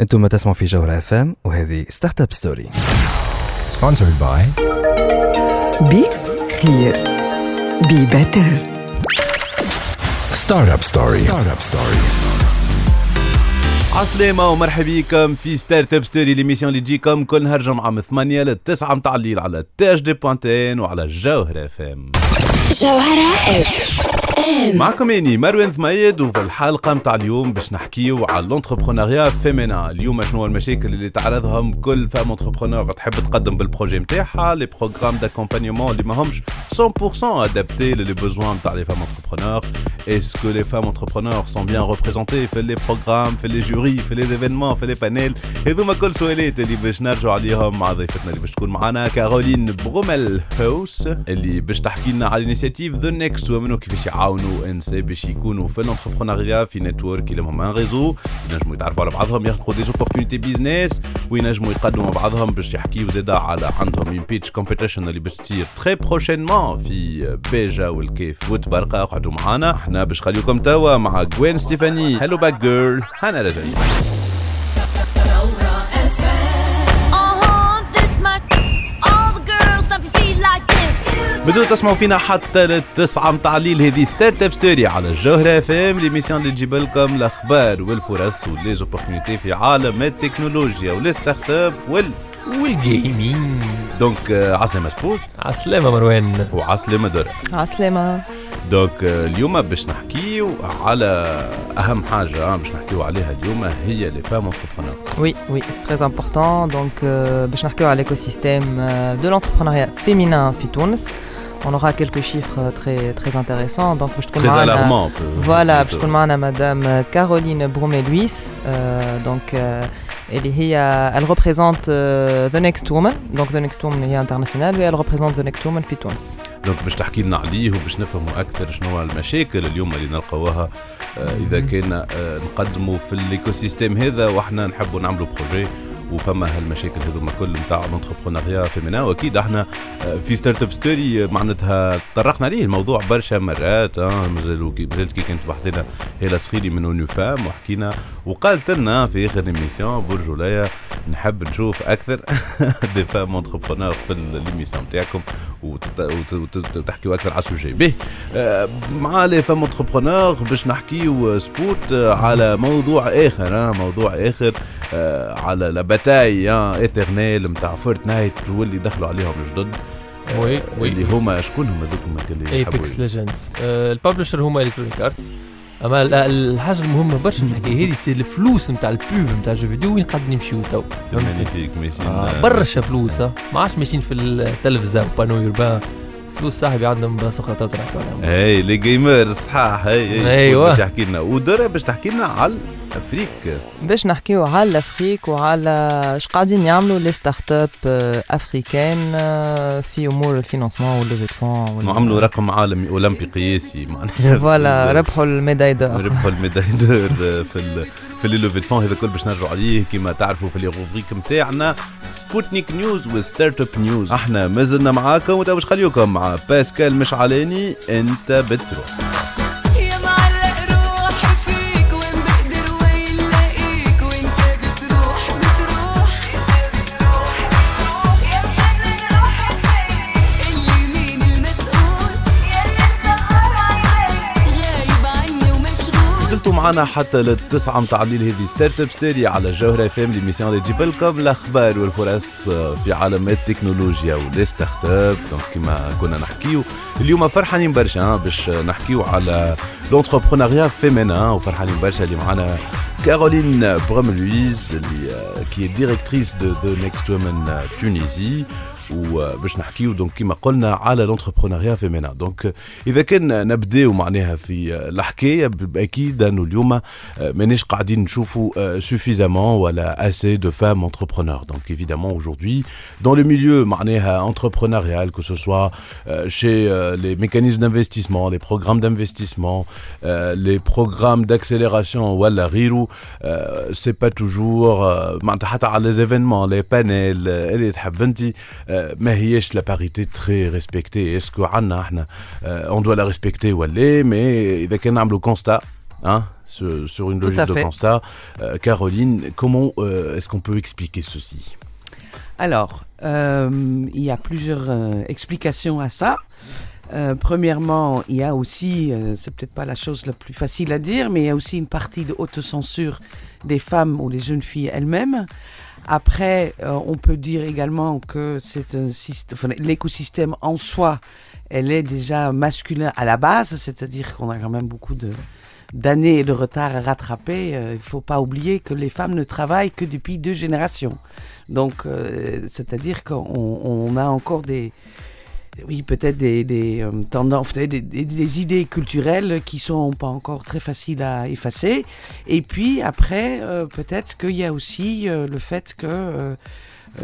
أنتم تسمعوا في جوهرة اف ام وهذه ستارت اب ستوري Sponsored by بي خير بي بيتر Startup Story. Startup Story. عسلامة ومرحبا بكم في ستارت اب ستوري ليميسيون اللي تجيكم كل نهار جمعة من 8 ل 9 متاع الليل على تاج دي بوانتين وعلى الجوهرة اف ام جوهرة اف معكم إني مروان ثميد وفي الحلقة متاع اليوم باش نحكيو على الانتربرونيا فيمينا اليوم شنو المشاكل اللي تعرضهم كل فام انتربرونور تحب تقدم بالبروجي نتاعها لي بروغرام داكومبانيومون اللي ماهمش 100% ادابتي للي بوزوان نتاع لي فام انتربرونور اسكو لي فام انتربرونور سون بيان ريبريزونتي في لي بروغرام في لي جوري في لي ايفينمون في لي بانيل هذوما كل سؤالات اللي باش نرجعوا عليهم مع ضيفتنا اللي باش تكون معنا كارولين برومل هوس اللي باش تحكي لنا على الانيسياتيف ذا نيكست ومن وكيفاش يعاونوا انسى باش يكونوا في الانتربرونيا في نتورك اللي هم ان ريزو ينجموا يتعرفوا على بعضهم ياخذوا دي اوبورتونيتي بيزنس وينجموا يقدموا بعضهم باش يحكيوا زادا على عندهم اون بيتش كومبيتيشن اللي باش تصير تري بروشينمون في بيجا والكيف وتبرقه اقعدوا معنا إحنا باش خليكم توا مع جوين ستيفاني هلو باك جيرل أنا راجعين مازالوا تسمعوا فينا حتى للتسعة متاع الليل. هذه ستارت أب ستوري على الجوهرة أف إم ليميسيون اللي تجيب لكم الاخبار والفرص وليزوبورتينيتي في عالم التكنولوجيا والستارت أب وال والجيمنج دونك آه، عسلامة سبوت عسلامة مروان وعسلامة درة عسلامة دونك آه، اليوم باش نحكيو على اهم حاجة آه، باش نحكيو عليها اليوم هي لي فام انتربرونور Oui, oui, c'est très important. Donc, euh, باش نحكيو على l'écosystème euh, de l'entrepreneuriat féminin في تونس. On aura quelques chiffres euh, très très intéressants. Donc, باش تكون Très معنا alarmant. Voilà, باش تكون معنا مدام Caroline Bromé-Luis. Euh, donc, euh, اللي هي elle représente euh, The Next Woman. Donc, The Next Woman هي internationale et elle représente The Next Woman في تونس. دونك باش تحكي لنا عليه وباش نفهموا أكثر شنو المشاكل اليوم اللي نلقاوها آه، إذا كان آه، نقدموا في الايكو سيستيم هذا وإحنا نحبوا نعملوا بروجي وفما هالمشاكل هذوما كل نتاع الانتربرونيا فيمينا وأكيد إحنا آه، في ستارت اب ستوري معناتها تطرقنا عليه الموضوع برشا مرات آه مازال كي كانت وحدنا هيلا صخيري من اونيو فام وحكينا وقالت لنا في آخر ايميسيون برج ولايا نحب نشوف أكثر دي فام انتربرونور في الايميسيون نتاعكم. وتحكيوا أكثر على السوجي به آه، مع لي فام انتربرونور باش نحكيو سبوت آه، على موضوع آخر آه، موضوع آخر على لا باتاي ايترنيل نتاع فورتنايت واللي دخلوا عليهم جدد. آه، وي وي. اللي هما شكون هما ذوك اللي ايبكس ليجندز الببلشر هما الكترونيك ارتس أما ال- الحاجة المهمة برشا في الحكاية هذه سي الفلوس نتاع البوب نتاع جو فيديو وين قاعد نمشيو تو فهمتني؟ آه، برشا فلوس آه. ما عادش ماشيين في التلفزه وبانو يوربان فلوس صاحبي عندهم سخرة تو تحكوا عليهم اي لي جيمرز صحاح هي أيوة. باش يحكي لنا ودرا باش تحكي لنا على افريك باش نحكيو على الافريك وعلى اش قاعدين يعملوا لي ستارت اب افريكان في أمور الفينانسمون والليفي فون عملوا رقم عالمي اولمبي قياسي معناها. فوالا ربحوا الميداي دور ربحوا الميداي دور في ال في لي لوفي فون هذا كل باش نرجعوا عليه كما تعرفوا في لي روبريك نتاعنا سبوتنيك نيوز وستارت اب نيوز أحنا مازلنا معاكم وتوا باش خليكم مع باسكال مشعلاني أنت بتروح. معنا حتى للتسعة متاع الليل هذه ستارت اب ستوري على جوهرة ام ليميسيون اللي تجيب لكم الاخبار والفرص في عالم التكنولوجيا ولي ستارت اب دونك كما كنا نحكيو اليوم فرحانين برشا ها، باش نحكيو على لونتربرونيا فيمينا وفرحانين برشا اللي معنا كارولين بروم لويز اللي كي ديريكتريس دو ذا نيكست وومن تونيزي وباش نحكيو دونك كما قلنا على لونتربرونيا فيمينا دونك اذا كان نبداو معناها في الحكاية أكيد انه اليوم آه، مانيش قاعدين نشوفوا suffisamment ولا assez de femmes entrepreneurs donc évidemment aujourd'hui dans le milieu معناها entrepreneurial que ce soit euh, chez euh, les mécanismes d'investissement les programmes d'investissement euh, les programmes d'accélération ولا غيره euh, c'est pas toujours euh, معناتها حتى على les événements les panels euh, اللي تحب انت euh, ما هيش لا باريتي تري ريسبكتي اسكو عندنا احنا اون دوا لا ريسبكتي ولا مي اذا كان نعملوا كونستا hein, sur, sur une Tout logique à de fait. constat. Euh, Caroline, comment euh, est-ce qu'on peut expliquer ceci Alors, euh, il y a plusieurs euh, explications à ça. Euh, premièrement, il y a aussi, euh, c'est peut-être pas la chose la plus facile à dire, mais il y a aussi une partie de autocensure des femmes ou des jeunes filles elles-mêmes. Après, euh, on peut dire également que c'est un système, enfin, l'écosystème en soi, elle est déjà masculin à la base, c'est-à-dire qu'on a quand même beaucoup de d'années de retard à rattraper. Euh, Il faut pas oublier que les femmes ne travaillent que depuis deux générations. Donc, euh, c'est-à-dire qu'on on a encore des, oui, peut-être des, des euh, tendances, des, des- des idées culturelles qui sont pas encore très faciles à effacer. Et puis après, euh, peut-être qu'il y a aussi euh, le fait que euh,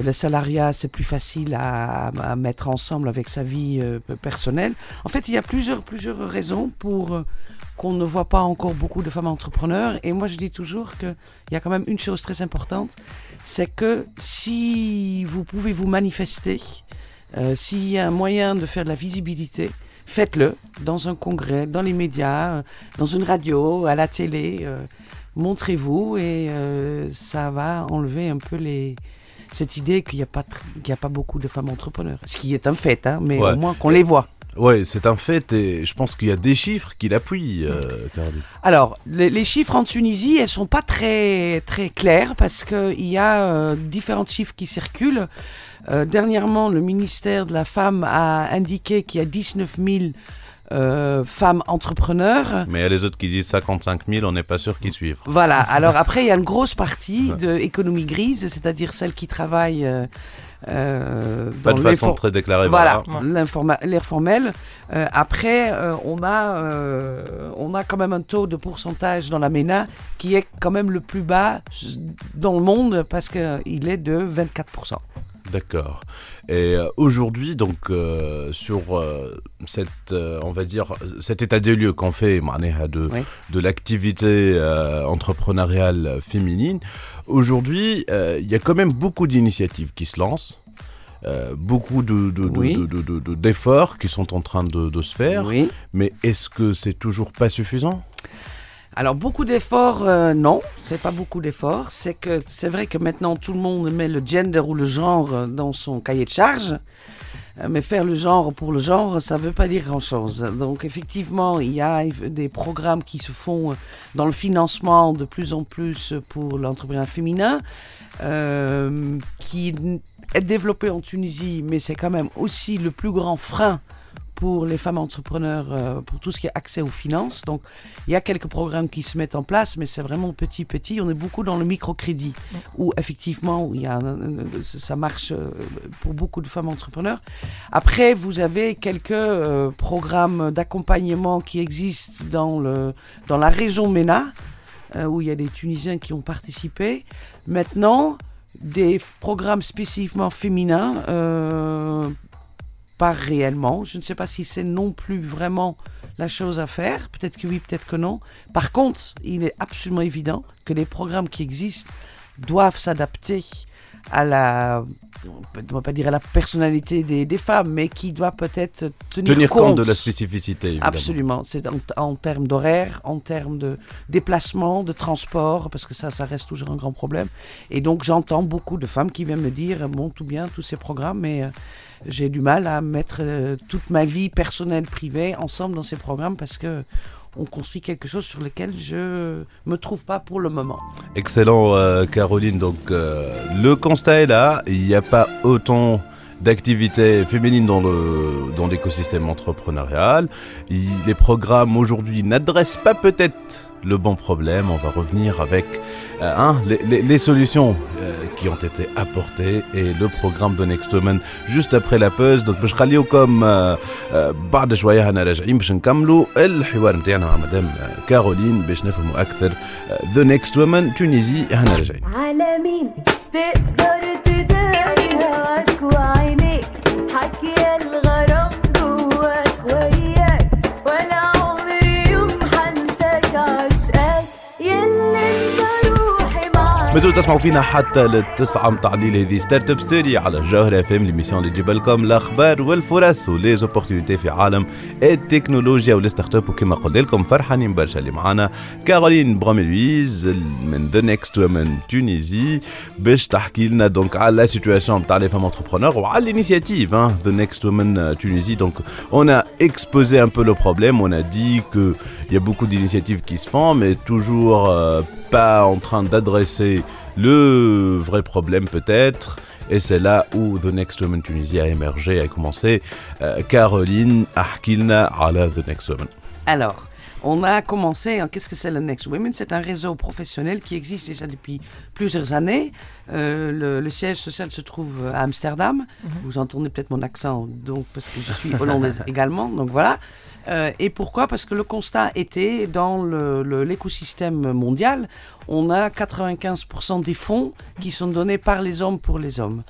le salariat, c'est plus facile à, à mettre ensemble avec sa vie euh, personnelle. En fait, il y a plusieurs, plusieurs raisons pour euh, qu'on ne voit pas encore beaucoup de femmes entrepreneurs. Et moi, je dis toujours qu'il y a quand même une chose très importante, c'est que si vous pouvez vous manifester, euh, s'il y a un moyen de faire de la visibilité, faites-le dans un congrès, dans les médias, euh, dans une radio, à la télé. euh, Montrez-vous et euh, ça va enlever un peu les, cette idée qu'il n'y a, pas tr- qu'il y a pas beaucoup de femmes entrepreneurs. Ce qui est un fait, hein, mais Ouais. au moins qu'on les voit. Ouais, c'est un fait et je pense qu'il y a des chiffres qui l'appuient, euh. Alors, les, les chiffres en Tunisie, elles sont pas très très claires parce qu'il y a euh, différents chiffres qui circulent. Euh, dernièrement, le ministère de la Femme a indiqué qu'il y a 19 000 euh, femmes entrepreneurs. Mais il y a les autres qui disent 55 000, on n'est pas sûr qu'ils suivent. Voilà. Alors après, il y a une grosse partie de économie grise, c'est-à-dire celles qui travaillent. Euh, euh, Pas dans de façon très déclarée. voilà, l'air formel. Euh, après, euh, on, a, euh, on a quand même un taux de pourcentage dans la MENA qui est quand même le plus bas dans le monde parce qu'il est de 24%. D'accord. Et euh, aujourd'hui, donc, euh, sur euh, cette, on va dire, cet état des lieux qu'on fait de, oui. de l'activité entrepreneuriale féminine, aujourd'hui, il y a quand même beaucoup d'initiatives qui se lancent. beaucoup d'efforts qui sont en train de, se faire, mais est-ce que c'est toujours pas suffisant? Alors beaucoup d'efforts, euh, non, c'est pas beaucoup d'efforts. C'est que c'est vrai que maintenant tout le monde met le gender ou le genre euh, dans son cahier de charge. Euh, Mais faire le genre pour le genre, ça ne veut pas dire grand-chose. Donc effectivement, il y a des programmes qui se font euh, dans le financement de plus en plus pour l'entrepreneuriat féminin, qui est développé en Tunisie, mais c'est quand même aussi le plus grand frein pour les femmes entrepreneurs, euh, pour tout ce qui est accès aux finances. Donc il y a quelques programmes qui se mettent en place, mais c'est vraiment petit, petit. On est beaucoup dans le microcrédit, où effectivement, où y a, un- ça marche euh, pour beaucoup de femmes entrepreneurs. Après, vous avez quelques euh, programmes d'accompagnement qui existent dans, le, dans la région MENA, euh, où il y a des Tunisiens qui ont participé. Maintenant, des programmes spécifiquement féminins, euh, pas réellement. Je ne sais pas si c'est non plus vraiment la chose à faire. Peut-être que oui, peut-être que non. Par contre, il est absolument évident que les programmes qui existent doivent s'adapter à la, on va pas dire à la personnalité des, des femmes, mais qui doit peut-être tenir, Tenir compte de la spécificité, évidemment. Absolument. C'est en, en termes d'horaire, en termes de déplacement, de transport, parce que ça, ça reste toujours un grand problème. Et donc, j'entends beaucoup de femmes qui viennent me dire, bon, tout bien, tous ces programmes, mais euh, j'ai du mal à mettre euh, toute ma vie personnelle, privée, ensemble dans ces programmes parce que on construit quelque chose sur lequel je me trouve pas pour le moment. Excellent, euh, Caroline. Donc, euh, le constat est là. Il n'y a pas autant d'activités féminines dans le dans l'écosystème entrepreneurial. Il- les programmes aujourd'hui n'adressent pas peut-être le bon problème. On va revenir avec euh, hein, les, les- les solutions euh, qui ont été apportées et le programme de Next Woman juste après la pause. Donc باش نخليوكم آه، آه، بعد شويه هنا راجعين باش نكملوا الحوار نتاعنا مع مدام آه، كارولين باش نفهموا اكثر ذا نيكست وومن تونيزي هنا راجعين على مين تقدر تداري هواك I get مازلتوا تسمعوا فينا حتى للتسعة متاع الليل هذه ستارت اب ستوري على جوهرة اف ام ليميسيون اللي تجيب لكم الأخبار والفرص وليزوبورتينيتي في عالم التكنولوجيا والستارت اب وكما قلت لكم فرحانين برشا اللي معانا كارولين برومي لويز من ذا نيكست وومن تونيزي باش تحكي لنا دونك على لا سيتواسيون نتاع لي فام انتربرونور وعلى l'initiative hein, The Woman euh, Tunisie. Donc, on a exposé un peu le problème. On a dit qu'il y a beaucoup qui se font, mais toujours euh, pas en train d'adresser le vrai problème, peut-être. Et c'est là où The Next Woman Tunisie a émergé, a commencé. Euh, Caroline Ahkilna ala The Next Woman. Alors, on a commencé, hein, qu'est-ce que c'est le Next Women C'est un réseau professionnel qui existe déjà depuis plusieurs années. Euh, le, le siège social se trouve à Amsterdam. Vous entendez peut-être mon accent, donc parce que je suis hollandaise également. Donc voilà. Euh, et pourquoi? Parce que le constat était dans l'écosystème mondial, on a 95% des fonds qui sont donnés par les hommes pour les hommes.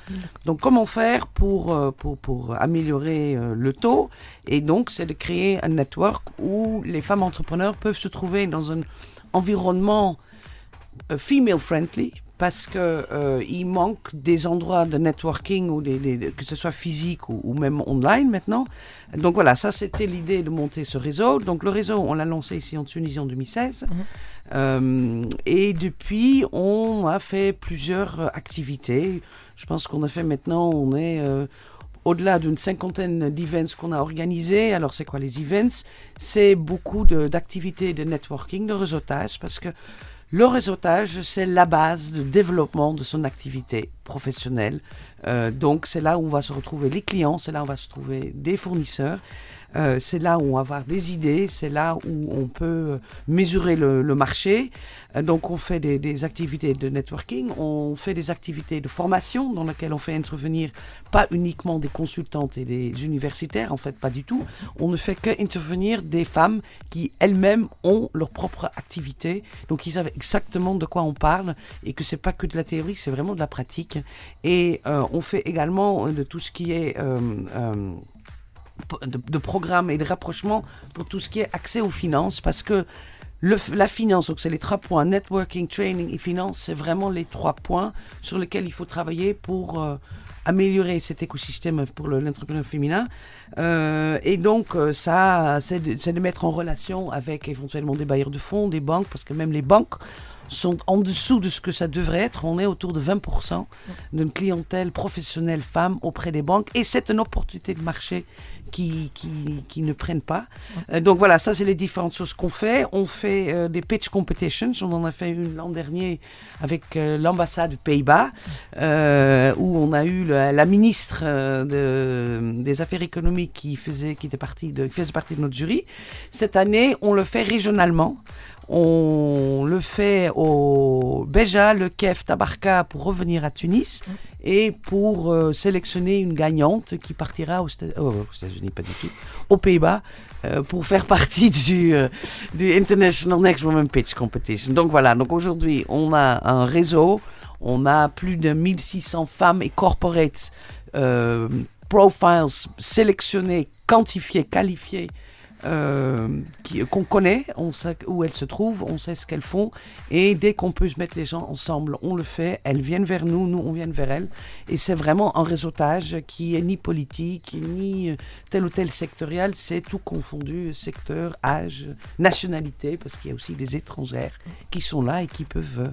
Donc comment faire pour, euh, pour, pour améliorer le taux? Et donc c'est de créer un network où les femmes entrepreneurs peuvent se trouver dans un environnement female friendly parce que euh, il manque des endroits de networking ou des, des- que ce soit physique ou, ou même online maintenant. Donc voilà, ça c'était l'idée de monter ce réseau. Donc le réseau, on l'a lancé ici en Tunisie en 2016. Euh, et depuis, on a fait plusieurs euh, activités. Je pense qu'on a fait maintenant, on est euh, au-delà d'une cinquantaine d'events qu'on a organisés. Alors, c'est quoi les events? C'est beaucoup de- d'activités de, networking, de réseautage, parce que le réseautage, c'est la base de développement de son activité professionnelle. Euh, donc, c'est là où on va se retrouver les clients, c'est là où on va se trouver des fournisseurs. Euh, c'est là où on va avoir des idées, c'est là où on peut euh, mesurer le, le marché. Euh, donc on fait des, des activités de networking, on fait des activités de formation dans lesquelles on fait intervenir pas uniquement des consultantes et des universitaires, en fait pas du tout. On ne fait que intervenir des femmes qui elles-mêmes ont leur propre activité, donc ils savent exactement de quoi on parle et que c'est pas que de la théorie, c'est vraiment de la pratique. Et euh, on fait également euh, de tout ce qui est euh, euh, de, de programmes et de rapprochements pour tout ce qui est accès aux finances parce que le, la finance, donc c'est les trois points, networking, training et finance, c'est vraiment les trois points sur lesquels il faut travailler pour euh, améliorer cet écosystème pour le- l'entrepreneur féminin. Euh, et donc, euh, ça, c'est de, c'est de mettre en relation avec éventuellement des bailleurs de fonds, des banques, parce que même les banques sont en dessous de ce que ça devrait être. On est autour de 20% d'une clientèle professionnelle femme auprès des banques. Et c'est une opportunité de marché qui, qui, qui ne prennent pas. Euh, donc voilà, ça c'est les différentes choses qu'on fait. On fait euh, des pitch competitions. On en a fait une l'an dernier avec euh, l'ambassade Pays-Bas, où on a eu la ministre de- des Affaires économiques qui faisait, qui, était partie de, qui faisait partie de notre jury. Cette année, on le fait régionalement. On le fait au Béja, le Kef, Tabarka pour revenir à Tunis et pour euh, sélectionner une gagnante qui partira oh, aux États-Unis, pas du tout, aux Pays-Bas euh, pour faire partie du, euh, du International Next Woman Pitch Competition. Donc voilà, donc aujourd'hui on a un réseau, on a plus de 1600 femmes et corporates euh, profiles qualifiés euh, qui- qu'on connaît, on sait où elles se trouvent, on sait ce qu'elles font, et dès qu'on peut mettre les gens ensemble, on le fait. Elles viennent vers nous, nous on vient vers elles, et c'est vraiment un réseautage qui est ni politique ni euh, tel ou tel sectoriel, c'est tout confondu, secteur, âge, nationalité, parce qu'il y a aussi des étrangères qui sont là et qui peuvent euh,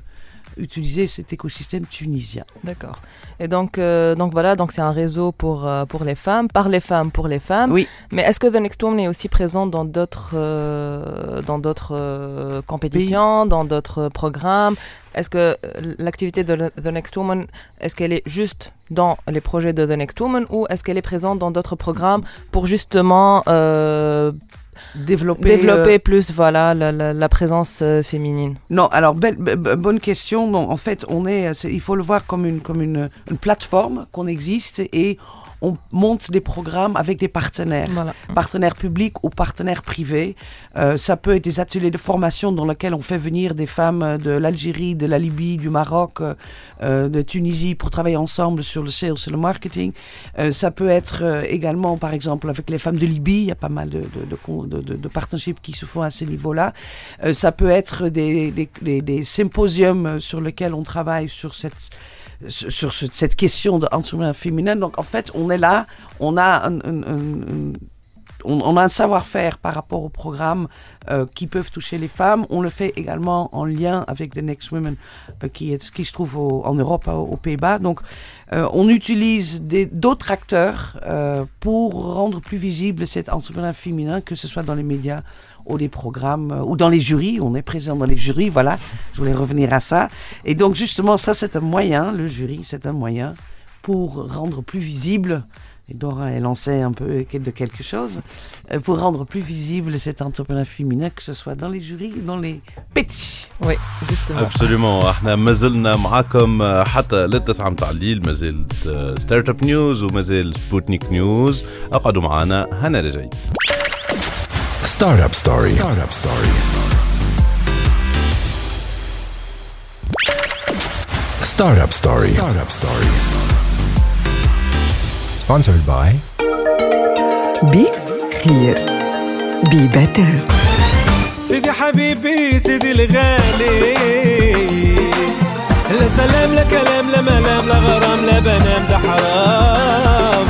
utiliser cet écosystème tunisien. D'accord. Et donc, euh, donc voilà, donc c'est un réseau pour, euh, pour les femmes, par les femmes, pour les femmes. Oui. Mais est-ce que The Next Woman est aussi présent dans d'autres euh, dans d'autres compétitions, dans d'autres programmes? Est-ce que l'activité de The Next Woman, est-ce qu'elle est juste dans les projets de The Next Woman ou est-ce qu'elle est présente dans d'autres programmes pour justement Développer, développer euh, plus voilà la, la- la présence euh, féminine Non, alors belle, bonne question. Non, en fait, on est, c'est- il faut le voir comme une comme une, une plateforme qu'on existe et on monte des programmes avec des partenaires Voilà. partenaires publics ou partenaires privés. Euh, ça peut être des ateliers de formation dans lesquels on fait venir des femmes euh, de l'Algérie, de la Libye, du Maroc, euh, de Tunisie pour travailler ensemble sur le sales et le marketing. Euh, ça peut être également, par exemple, avec les femmes de Libye. Il y a pas mal de, de, de, partnerships qui se font à ce niveau-là. Ça peut être des, des, des, des symposiums sur lesquels on travaille sur cette sur sur ce- cette question de féminin. Donc en fait, on est là, on a un, on, a un savoir-faire par rapport aux programmes euh, qui peuvent toucher les femmes. On le fait également en lien avec The Next Women euh, qui, est, qui se trouve en Europe, au- aux Pays-Bas. Donc euh, on utilise d'autres acteurs pour rendre plus visible cet entrepreneuriat féminin, que ce soit dans les médias ou des programmes euh, ou dans les jurys. On est présent dans les jurys, voilà. Je voulais revenir à ça. Et donc justement, ça c'est un moyen, le jury, c'est un moyen pour rendre plus visible, et Dora est lancé un peu de quelque chose, euh, pour rendre plus visible cet entrepreneur féminin, que ce soit dans les jurys ou dans les petits. Oui, justement. ابسوليومون احنا ما زلنا معاكم آه، حتى للتسعة متاع الليل ما زلت ستارت اب نيوز وما زال سبوتنيك نيوز اقعدوا معنا هنا رجعي ستارت اب ستوري ستارت اب ستوري ستارت اب ستوري ستارت اب ستوري سبونسرد باي بخير بي بيتر سيدي حبيبي سيدي الغالي. لا سلام لا كلام لا ملام لا غرام لا بنام ده حرام.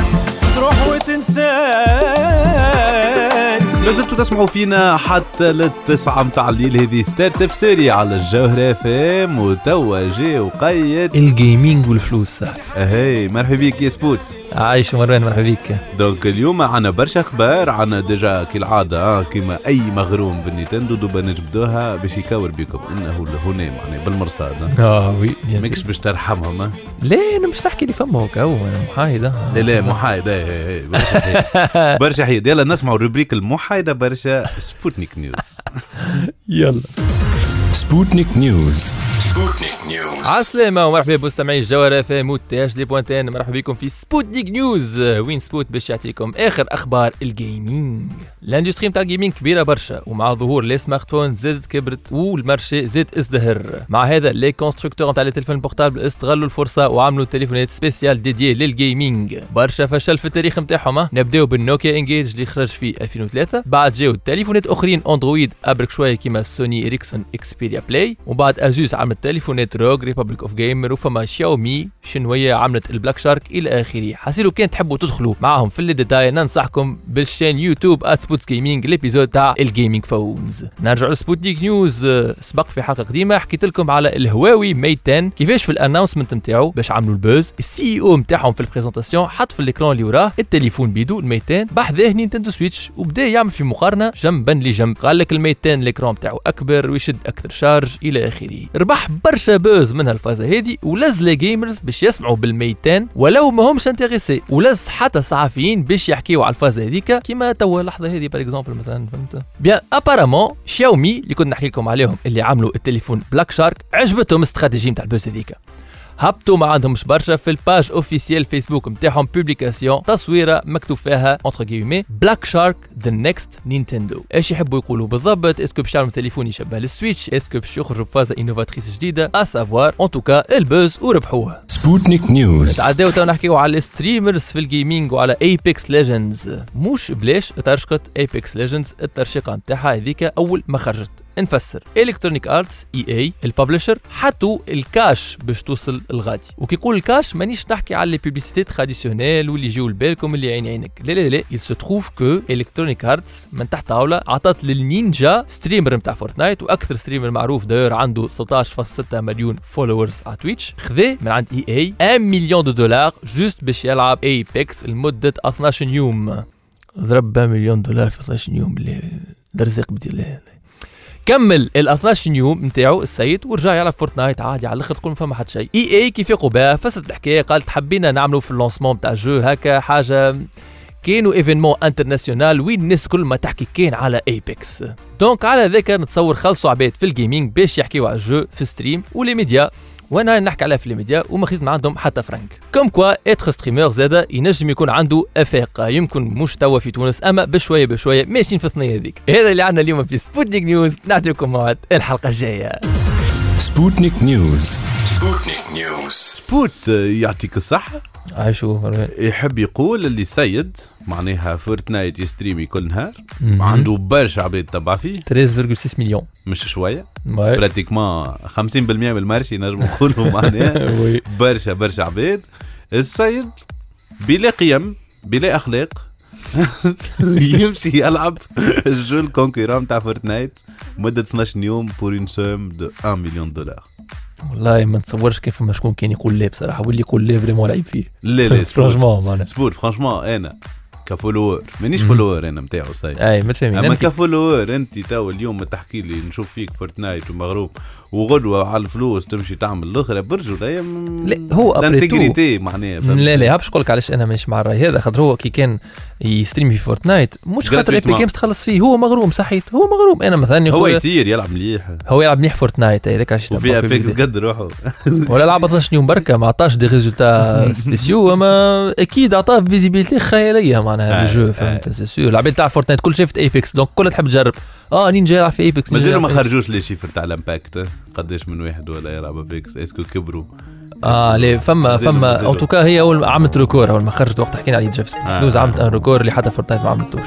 تروح وتنساه لازلتوا تسمعوا فينا حتى للتسعة متاع الليل. هذه ستارت اب ستوري على الجوهرة اف ام وتوا جي وقيد. الجيمنج والفلوس. هاي مرحبا بك يا سبوت. عايش مروان مرحبا بك دونك اليوم عنا برشا أخبار عنا ديجا كالعادة آه، كيما أي مغروم بالنينتندو دوبا نجبدوها باش يكور بكم إنه هنا معناها بالمرصاد آه. آه وي بيان ماكش. باش ترحمهم آه. لا أنا مش نحكي اللي فما هكا هو أنا محايدة لا لا محايد إيه، إيه، إيه، برشا حيد برشا حيد يلا نسمعوا الروبريك المحايدة برشا سبوتنيك نيوز يلا Sputnik News. Sputnik News. عسلامة ومرحبا بمستمعي الجوهرة في موت تي اش دي بوانتين مرحبا بكم في سبوتنيك نيوز وين سبوت باش يعطيكم آخر أخبار الجيمنج الاندستري نتاع الجيمنج كبيرة برشا ومع ظهور لي سمارت فون زادت كبرت والمارشي زاد ازدهر. مع هذا لي كونستركتور نتاع لي تليفون البورتابل استغلوا الفرصة وعملوا تليفونات سبيسيال ديديي للجيمنج برشا فشل في التاريخ نتاعهم. نبداو بالنوكيا انجيج اللي خرج في 2003 بعد جاو تليفونات أخرين اندرويد ابرك شوية كيما سوني اريكسون اكسبيريا بلاي وبعد ازوس عملت تليفونات روج ريبابليك اوف جيمر وفما شاومي شنوية عملت البلاك شارك إلى آخره. حسيلو كان تحبوا تدخلوا معاهم في الديتاي ننصحكم بالشان يوتيوب @سبوتس جيمنج الإبيزود تاع الجيمنج فونز نرجع لسبوتنيك نيوز سبق في حلقة قديمة حكيت لكم على الهواوي ميت 10 كيفاش في الانونسمنت نتاعو باش عملوا البوز؟ السي أو نتاعهم في البريزونطاسيون حط في الاكران اللي وراه التليفون بيدو الميت 10 بحذاه نينتندو سويتش وبدا يعمل في مقارنة جنبا لجنب قال لك الميت 10 الاكران نتاعو أكبر ويشد أكثر شارج إلى آخره. ربح برشا بوز من هالفازه هذه ولز لي جيمرز باش يسمعوا بالميت 10 ولو ما همش انتريسي ولز حتى الصحفيين باش يحكيوا على الفازة هذيك كيما توا اللحظه هذه بار اكزومبل مثلا فهمت؟ بيان ابارامون شاومي اللي كنت نحكي لكم عليهم اللي عملوا التليفون بلاك شارك عجبتهم الاستراتيجي نتاع البوز هذيك هبطوا ما عندهمش برشا في الباج اوفيسيال فيسبوك نتاعهم بوبليكاسيون تصويرة مكتوب فيها اونتر كيومي بلاك شارك ذا نيكست نينتندو إيش يحبوا يقولوا بالضبط؟ اسكو باش يعملوا تليفون يشبه للسويتش اسكو باش يخرجوا بفازه انوفاتريس جديدة؟ اسافوار ان توكا البوز وربحوه Sputnik News. تعداو تو نحكيو على الستريمرز في الجيمنج وعلى ايبكس ليجندز مش بلاش ترشقت ايبكس ليجندز الترشيقة نتاعها هذيك أول ما خرجت. نفسر. الكترونيك ارتس اي اي الببلشر حطوا الكاش باش توصل الغادي. وكي يقول الكاش مانيش نحكي على لي بيبليسيتي تراديسيونيل واللي يجيو لبالكم اللي عين عينك. لا لا لا il se trouve que الكترونيك ارتس من تحت طاوله عطات للنينجا ستريمر نتاع فورتنايت وأكثر ستريمر معروف داير عنده 13.6 مليون فولورز على تويتش خذا من عند اي اي 1 مليون دو دولار جوست باش يلعب ايبكس لمدة 12 يوم. ضرب 1 مليون دولار في 12 يوم اللي درزق بدي كمل ال 12 يوم نتاعو السيد ورجع يلعب فورتنايت عادي على الآخر تقول ما فما حد شيء. إي إي كيف يقوا بها فسرت الحكاية قالت حبينا نعملوا في اللونسمون نتاع الجو هكا حاجة كانوا ايفينمون انترناسيونال وين الناس كل ما تحكي كان على ايبكس دونك على ذاك نتصور خلصوا عباد في الجيمنج باش يحكيوا على الجو في ستريم ولي ميديا وأنا نحكي عليها في الميديا وما خديت من عندهم حتى فرانك كوم كوا اتر ستريمر زادا ينجم يكون عنده افاقه يمكن مش توا في تونس أما بشوية بشوية ماشيين في الثنية هذيك. هذا اللي عندنا اليوم في سبوتنيك نيوز نعطيكم موعد الحلقة الجاية. سبوتنيك نيوز سبوتنيك نيوز سبوت يعطيك الصحة. عايشو مروان يحب يقول اللي سيد معناها فورتنايت يستريمي كل نهار. عنده برشا عباد تبع فيه. 13.6 مليون. مش واي. براتيكمون 50% من المارشي نجم نقولوا معناها. برشا برشا عباد. السيد بلا قيم بلا أخلاق يمشي يلعب. الجو الكونكورون تاع فورتنايت مدة 12 يوم بور اون سوم دو 1 مليون دولار والله ما نتصورش كيف ما شكون كان يقول لا بصراحة واللي يقول لا فريمون لعيب فيه. لا لا فرانشمون معناها. سبورت. فرانشمون أنا كفولور. مانيش فولور أنا نتاعو سيد أي ما تفهمي. أما كفولور أنت تو اليوم تحكي لي نشوف فيك فورتنايت ومغروب وغدوة على الفلوس تمشي تعمل الأخرى برجو لا لا، هو après tout- انتجريتي معناها؟ لا لا هبش لك علاش أنا مانيش مع الرأي هذا خاطر هو كي كان يستريم في فورتنايت. مش خاطر Gratuitement. جيمز تخلص فيه هو مغروم صحيت هو مغروم. أنا مثلا هو يطير يلعب مليح. هو يلعب مليح فورتنايت هذاك علاش وفي ابيكس. قد روحه. ولا لعب 12 يوم بركة ما عطاش دي ريزولتا سبيسيو أما أكيد عطاه فيزيبيليتي خيالية معناها آه، الجو آه. فهمت؟ سي سور العباد تاع فورتنايت كل شافت ايبكس دونك كلها تحب تجرب. آه نينجا يلعب في ايبكس مازالوا ما خرجوش لي شيفر تاع الإمباكت قداش من واحد ولا يلعب ابيكس اسكو كبروا؟ آه ليه؟ فما فما. ان توكا هي أول عملت ريكور أول ما خرجت وقت حكينا عليه جيف آه. لوز عملت أن ريكور اللي حتى فورتنايت ما عملتوش.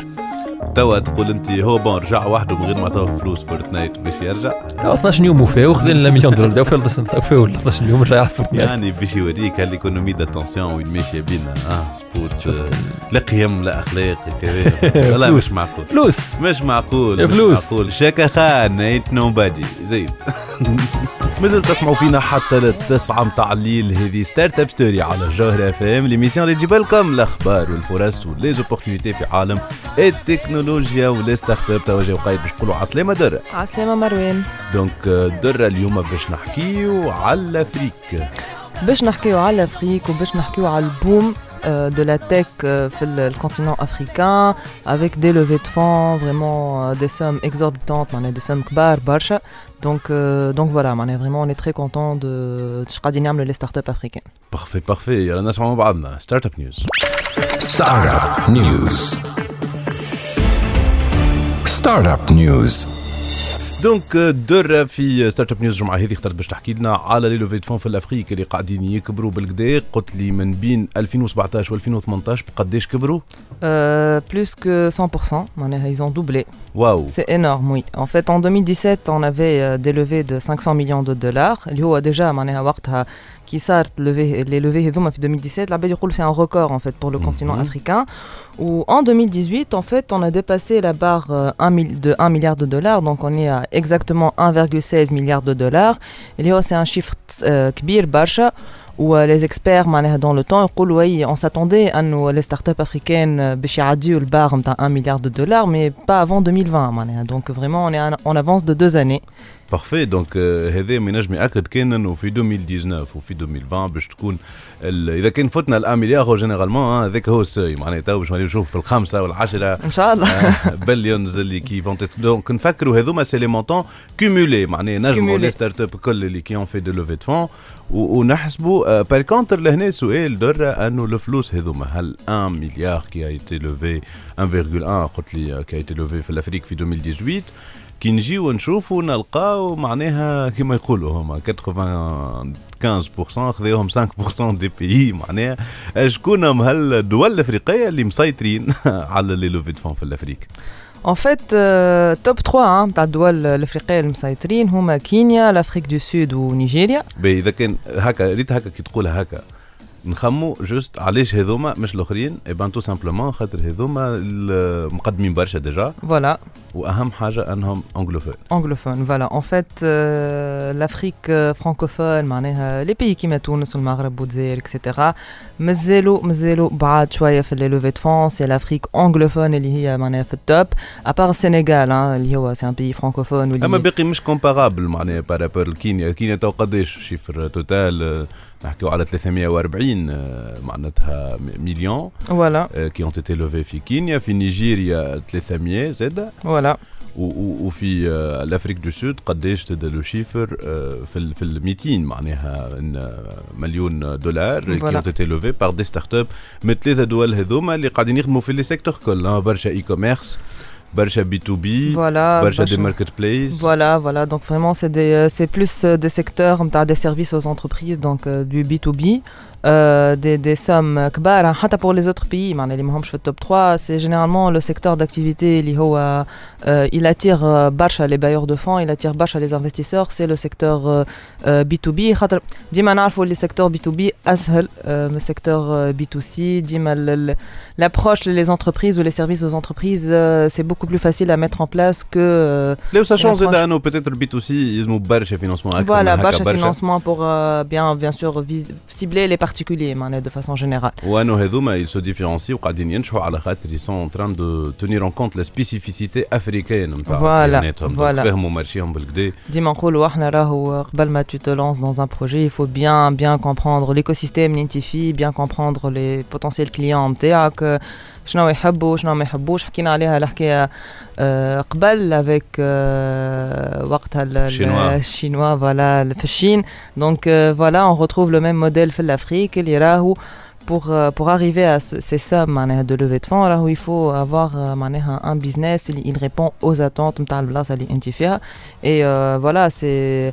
توا تقول أنت هو بون رجع وحده من غير ما عطوه فلوس فورتنايت باش يرجع؟ كاو 12 يوم وفاه وخذ لنا مليون دولار. في 12 يوم رجع يلعب فورتنايت. يعني باش يوريك هاليكونومي داتونسيون وين ماشية بينا. آه سبوت آه، لا قيم لا أخلاق كذا والله. مش معقول. فلوس. مش معقول مش فلوس. معقول. شاكا خان ايت نو بادي زيد مازال تسمعوا فينا حتى للتسعة متاع الليل. هذه ستارت اب ستوري على الجوهرة اف ام ليميسيون اللي تجيب لكم الاخبار والفرص وليزوبورتينيتي في عالم التكنولوجيا ولي ستارت اب توا وقايد باش نقولوا عسلامة درة عسلامة مروان. دونك درة اليوم باش نحكيو على الافريك باش نحكيو على الافريك وباش نحكيو على البوم. Euh, de la tech euh, sur le continent africain avec des levées de fonds, vraiment euh, des sommes exorbitantes, des sommes kbar, barcha. Donc, donc voilà, vraiment on est très content de ce les startups africaines. Parfait, parfait. Et à la nation Startup News. Startup News. Startup News. دونك درة في ستارت اب نيوز الجمعة هذه اخترت باش تحكي لنا على لي لوفي فون في الافريك اللي قاعدين يكبروا بالكدا قلت لي من بين 2017 و 2018 بقداش كبروا Euh, plus que 100%, معناها, ils ont doublé. واو C'est énorme, oui. En fait, en 2017, on avait euh, des levées de 500 millions de dollars. اللي هو déjà معناها وقتها qui certes levé, les levées Hedoum en 2017, la c'est un record en fait pour le mhm. continent africain. Où en 2018 en fait on a dépassé la barre euh, de 1 milliard de dollars. Donc on est à exactement 1,16 milliard de dollars. Et là c'est un chiffre euh, kbir barsha برشا. où euh, les experts معناها dans le temps يقولوا oui on s'attendait انه les startups africaines euh, باش يعديو البار نتاع 1 milliard de dollars mais pas avant 2020 معناها donc vraiment on est en- en avance de deux années بارفي دونك هذا ما ينجم ياكد كان انه في 2019 وفي 2020 باش تكون ال- اذا كان فتنا الان مليار هو جينيرالمون هذاك هو السوي معناها تو باش نشوف في الخمسه والعشره ان شاء الله بليونز اللي كي فون دونك نفكروا هذوما سي لي مونتون كومولي معناها نجموا Cumulés. لي ستارت اب الكل اللي كي اون في دو لوفي دو فون ونحسبوا بار كونتر لهنا سؤال درة أنه الفلوس هذوما هل 1 مليار كي ايتي لوفي 1,1 قلت لي كي ايتي لوفي في الافريك في 2018 كي نجيو نشوفوا نلقاو معناها كما يقولوا هما 95% خذاهم 5% دي بي معناها شكون هم هالدول الأفريقية اللي مسيطرين على لي لوفي دو فون في الافريك En fait, euh, top 3 hein, تاع الدول الافريقيه المسيطرين هما كينيا لافريك دو سود ونيجيريا باهي إذا كان هكا ريت هكا كي تقولها هكا. نخمو جوست علاش هذوما مش الآخرين؟ اي بان تو سامبلومون خاطر هذوما مقدمين برشا ديجا فوالا وأهم حاجة أنهم انجلوفون en fait euh, l'Afrique euh, francophone معناها les pays كيما تونس والمغرب والجزائر etc مازالوا مازالوا بعاد شوية في levées de fonds c'est l'Afrique anglophone اللي هي معناها في التوب ابار السنغال اللي هو un pays francophone. واللي اما باقي مش كومبارابل معناها بارابور لكينيا. كينيا تو قداش؟ شيفر توتال نحكيو على 340 آه، معناتها مليون آه، كي اون تيتي لوفي في كينيا في نيجيريا 300 زاد و- وفي الافريك دو سود قداش تبدا لو شيفر في في ال 200 معناها مليون دولار كي Voilà. ont été levés par des startups. من ثلاثة دول هذوما اللي قاعدين يخدموا في لي سيكتور كل برشا اي كوميرس Barcha B2B, voilà, Barcha des marketplaces. Voilà, voilà. Donc vraiment, c'est euh, plus euh, des secteurs, des services aux entreprises, donc euh, du B2B. euh, des, des sommes كبار حتى pour les autres pays معناها اللي ماهمش في التوب 3 c'est généralement le secteur d'activité اللي هو euh, il attire euh, برشا les bailleurs de fonds il attire برشا les investisseurs c'est le secteur euh, euh, B2B خاطر ديما نعرفوا اللي secteur B2B اسهل euh, من secteur euh, B2C ديما ال- ال- l'approche les entreprises ou les services aux entreprises euh, c'est beaucoup plus facile à mettre en place que euh, لا ساشون زاد approche. انه بيتيتر بي تو سي يلزموا برشا فينانسمون اكثر Voilà, من هكا bâche à برشا financement pour euh, bien, bien sûr vis- cibler les particuliers particulier, de façon générale. Ils se différencient, ils sont en train de tenir en compte la spécificité africaine. Voilà. voilà. tu te lances dans un projet, il faut bien, bien comprendre l'écosystème, bien comprendre les potentiels clients, شنو يحبوا شنو ما يحبوش حكينا عليها الحكايه آه، قبل avec euh, وقتها ال- ال- Chinois. الشينوا فوالا في الشين دونك فوالا on retrouve le même modèle في الافريك اللي راهو pour, euh, pour arriver à ce- ces sommes معناها de levée de fonds راهو il faut avoir euh, معناها un business اللي il répond aux attentes نتاع البلاصه اللي انت فيها et euh, voilà c'est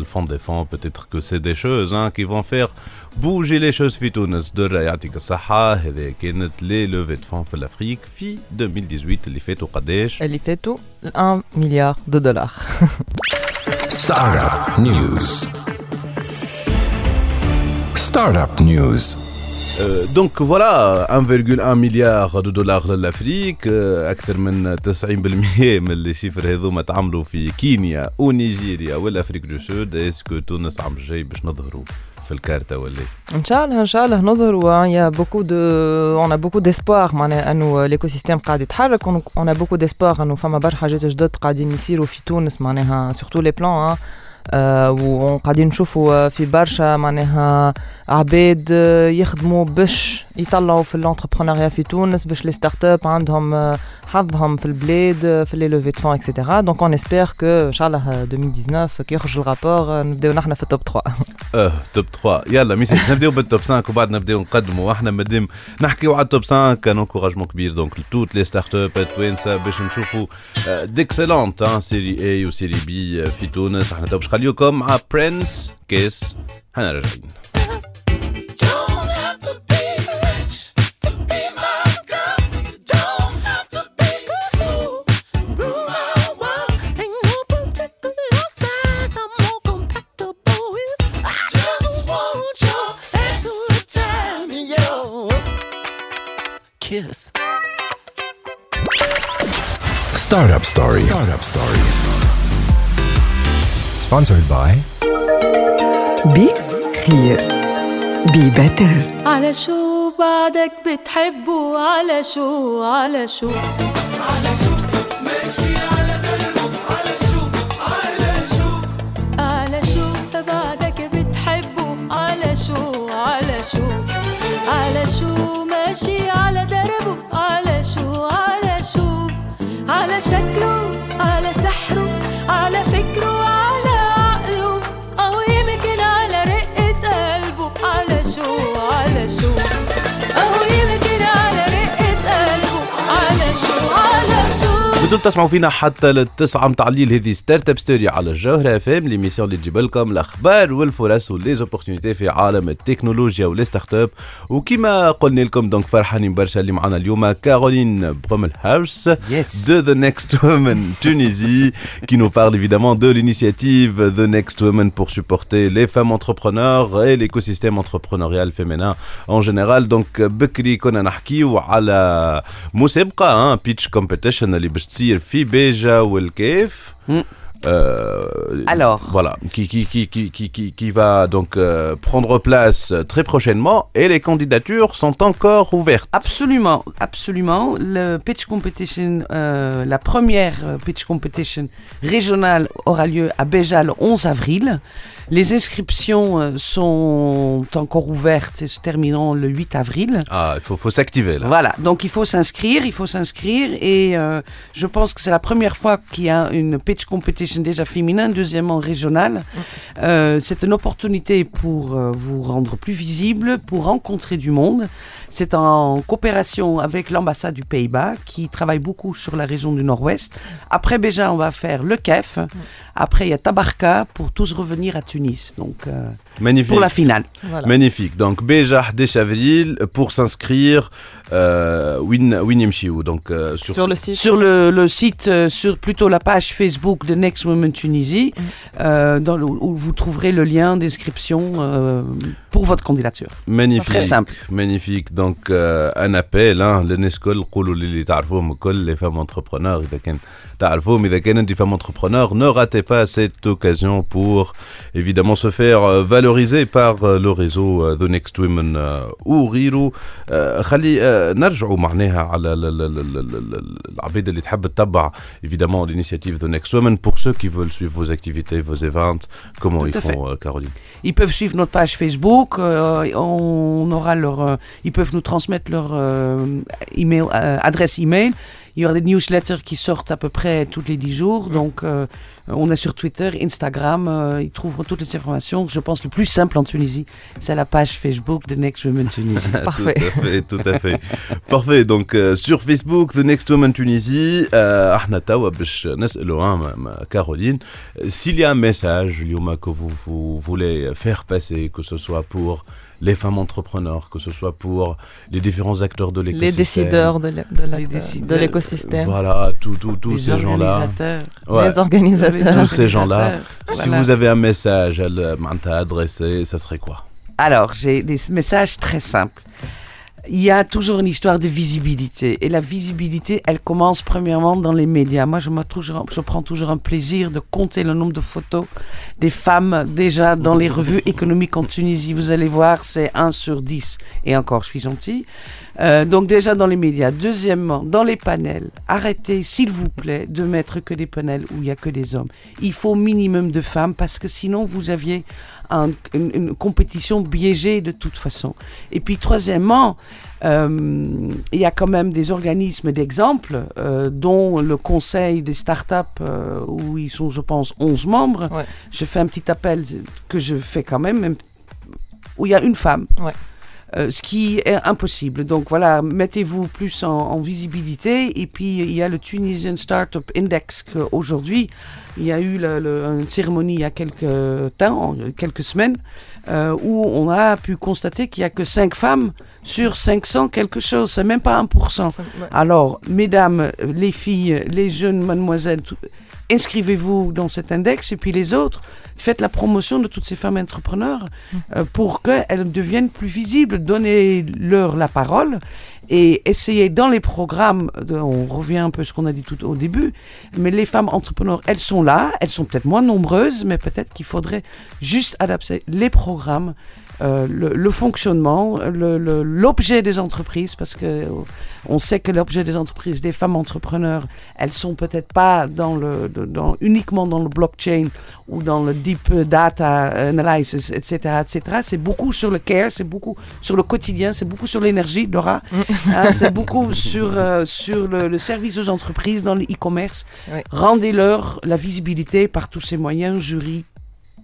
الفون دي فون بتيتر كو سي دي شوز كي فون فير بوجي لي شوز في تونس درة يعطيك الصحة هذه كانت لي لوفي دو فون في الافريك في 2018 اللي فاتوا قداش اللي فاتوا 1 مليار دو دولار Startup News. Startup News. دونك فوالا 1,1 مليار دو دولار للافريك أكثر من 90% من اللي شيفر هذوما تعملوا في كينيا ونيجيريا والافريك دو سود اسكو تونس عام الجاي باش نظهروا في الكارتة ولا ان شاء الله ان شاء الله نظهروا beaucoup de on a beaucoup d'espoir معناها انه l'écosystème قاعد يتحرك a beaucoup d'espoir انه فما برشا حاجات جدد قاعدين يصيروا في تونس معناها les plans آه وقاعدين نشوفوا في برشا معناها عباد آه، يخدموا باش يطلعوا في الانتربرونيا في تونس باش لي ستارت اب عندهم آه، حظهم في البلاد آه، في لي لوفي دو فون اكسيتيرا دونك اون اسبير كو ان شاء الله 2019 كي يخرج الرابور آه، نبداو نحن في التوب 3 اه توب 3 يلا ميسي باش نبداو بالتوب 5 وبعد نبداو نقدموا احنا مادام نحكيو على التوب 5 كان انكوراجمون كبير دونك توت لي ستارت اب التوانسه باش نشوفوا ديكسلونت سيري اي وسيري بي في تونس احنا تو باش نخليوكم مع برنس كيس احنا راجعين ستارت اب ستوري ستارت اب ستوري سبونسرد باي بخير بي بيتر على شو بعدك بتحبه؟ على شو؟ على شو؟ على شو؟ ماشي على دربه على شو؟ على شو؟ على شو بعدك بتحبه؟ على شو؟ على شو؟ على شو ماشي على زلت تسمعوا فينا حتى للتسعة متاع الليل هذه ستارت أب ستوري على الجوهرة فام ليميسيون اللي تجيب لكم الأخبار والفرص وليزوبورتينيتي في عالم التكنولوجيا والستارت أب. وكما قلنا لكم دونك فرحانين برشا اللي معنا اليوم كارولين برومل هاوس يس دو ذا نيكست وومن تونيزي كي نو بارل ايفيدامون دو لينيسياتيف ذا نيكست وومن بور سوبورتي لي فام انتربرونور اي ليكو سيستيم انتربرونوريال فيمينا اون جينيرال دونك بكري كنا نحكيو على مسابقة بيتش كومبيتيشن اللي باش تصير في بيجا والكيف. Euh, Alors. voilà, qui, qui, qui, qui, qui, va donc euh, prendre place très prochainement et les candidatures sont encore ouvertes. Absolument, absolument. Le pitch competition, euh, la première pitch competition régionale aura lieu à Béja le 11 avril. Les inscriptions sont encore ouvertes et se termineront le 8 avril. Ah, il faut, faut s'activer là. Voilà, donc il faut s'inscrire, il faut s'inscrire et je pense que c'est la première fois qu'il y a une pitch competition déjà féminin, deuxièmement régionale. Euh, c'est une opportunité pour euh, vous rendre plus visible, pour rencontrer du monde. C'est en coopération avec l'ambassade du Pays-Bas qui travaille beaucoup sur la région du Nord-Ouest. Après Béja, on va faire le KEF. Après, il y a Tabarka pour tous revenir à Tunis. Donc, euh, Magnifique. pour la finale. Voilà. Magnifique. Donc, Béja, 10 avril, pour s'inscrire, euh, Win Win donc euh, sur, le site, euh, sur plutôt la page Facebook de Next Moment Tunisie, mm. où vous trouverez le lien d'inscription pour votre candidature. Magnifique. Très simple. Magnifique. Donc un appel, hein, l'UNESCO, hum les femmes entrepreneurs, hum, femmes entrepreneurs, ne ratez pas cette occasion pour évidemment se faire valoriser par le réseau The Next Women Ouriru. Khali نرجعوا معناها على ال- ال- ال- ال- ال- ال- العبيد اللي تحب تتبع évidemment l'initiative The Next Women pour ceux qui veulent suivre vos activités, vos events, comment Tout ils à fait. font euh, Caroline Ils peuvent suivre notre page Facebook, euh, on aura leur, euh, ils peuvent nous transmettre leur euh, email, euh, adresse email. Il y aura des newsletters qui sortent à peu près tous les 10 jours. Mm. Donc, euh, on est sur Twitter, Instagram. Euh, ils trouveront toutes les informations. Je pense le plus simple en Tunisie, c'est la page Facebook The Next Women Tunisie. Parfait. tout à fait, tout à fait. Parfait. Donc, euh, sur Facebook, The Next Women Tunisie, Caroline, s'il y a un message, Lyoma, que vous voulez faire passer, que ce soit pour les femmes entrepreneurs, que ce soit pour les différents acteurs de l'écosystème. Les décideurs de l'écosystème. Voilà, tous ces gens-là. Ouais. Les organisateurs. Tous ces gens-là. Si Voilà. vous avez un message à, à adresser, ça serait quoi? Alors, j'ai des messages très simples. Il y a toujours une histoire de visibilité. Et la visibilité, elle commence premièrement dans les médias. Moi, je, toujours- je prends toujours un plaisir de compter le nombre de photos des femmes déjà dans les revues économiques en Tunisie. Vous allez voir, c'est 1 sur 10. Et encore, je suis gentil. Euh, donc déjà dans les médias. Deuxièmement, dans les panels, arrêtez, s'il vous plaît, de mettre que des panels où il n'y a que des hommes. Il faut minimum de femmes parce que sinon vous aviez un- une, une compétition biaisée de toute façon. Et puis troisièmement, euh, il y a quand même des organismes d'exemple, euh, dont le conseil des startups, euh, où ils sont, je pense, 11 membres. Ouais. Je fais un petit appel que je fais quand même, même où il y a une femme. Ouais. Euh, ce qui est impossible. Donc voilà, mettez-vous plus en, en visibilité. Et puis il y a le Tunisian Startup Index qu'aujourd'hui, il y a eu le- le- une cérémonie il y a quelques temps, quelques semaines, euh, où on a pu constater qu'il n'y a que 5 femmes sur 500 quelque chose. C'est même pas 1%. Ouais. Alors, mesdames, les filles, les jeunes mademoiselles, tout- inscrivez-vous dans cet index et puis les autres, faites la promotion de toutes ces femmes entrepreneurs euh, pour qu'elles deviennent plus visibles. Donnez-leur la parole et essayez dans les programmes, de- on revient un peu à ce qu'on a dit tout au début, mais les femmes entrepreneurs, elles sont là, elles sont peut-être moins nombreuses, mais peut-être qu'il faudrait juste adapter les programmes euh, le, le fonctionnement, le- l'objet des entreprises, parce que euh, on sait que l'objet des entreprises, des femmes entrepreneurs, elles sont peut-être pas dans le, dans, uniquement dans le blockchain ou dans le deep data analysis, etc., etc. C'est beaucoup sur le care, c'est beaucoup sur le quotidien, c'est beaucoup sur l'énergie, Dora. Hein, c'est beaucoup sur, euh, sur le, le service aux entreprises dans le e-commerce. Oui. Rendez-leur la visibilité par tous ces moyens, jury,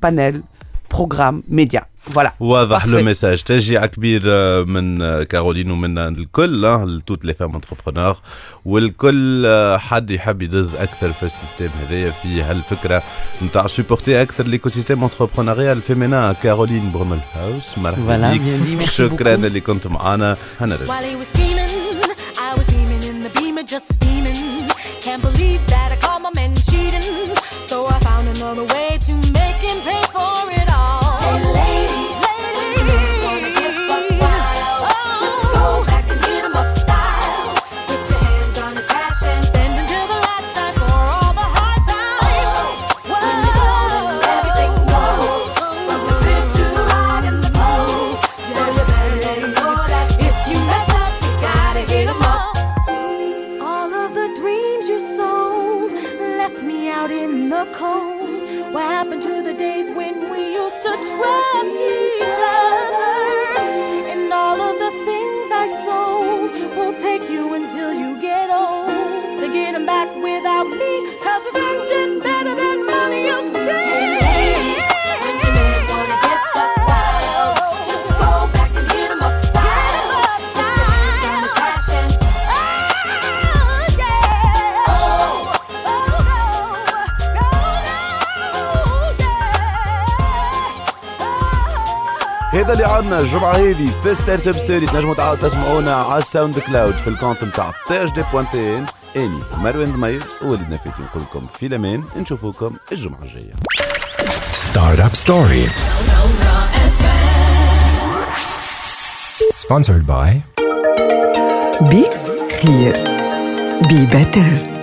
panel, programme, médias. Voilà. واضح Parfait. لو ميساج تشجيع كبير آه، من آه، كارولين ومن الكل آه، لتوت لي فام انتربرونور والكل آه، حد يحب يدز اكثر في السيستم هذايا في هالفكره نتاع سوبورتي اكثر ليكو سيستيم انتربرونوريال فيمينا كارولين برومل هاوس مرحبا Voilà, بيك bien dit, merci شكرا beaucoup. اللي كنت معنا هنرجع While الجمعة هذه في ستارت اب ستوري تنجموا تسمعونا على الساوند كلاود في الكونت نتاع تاج دي بوانتين أني مروان ضمير ووليدنا فاتي نقول لكم في الأمان. نشوفوكم الجمعة الجاية. ستارت اب ستوري Sponsored by Be Clear. Be Better.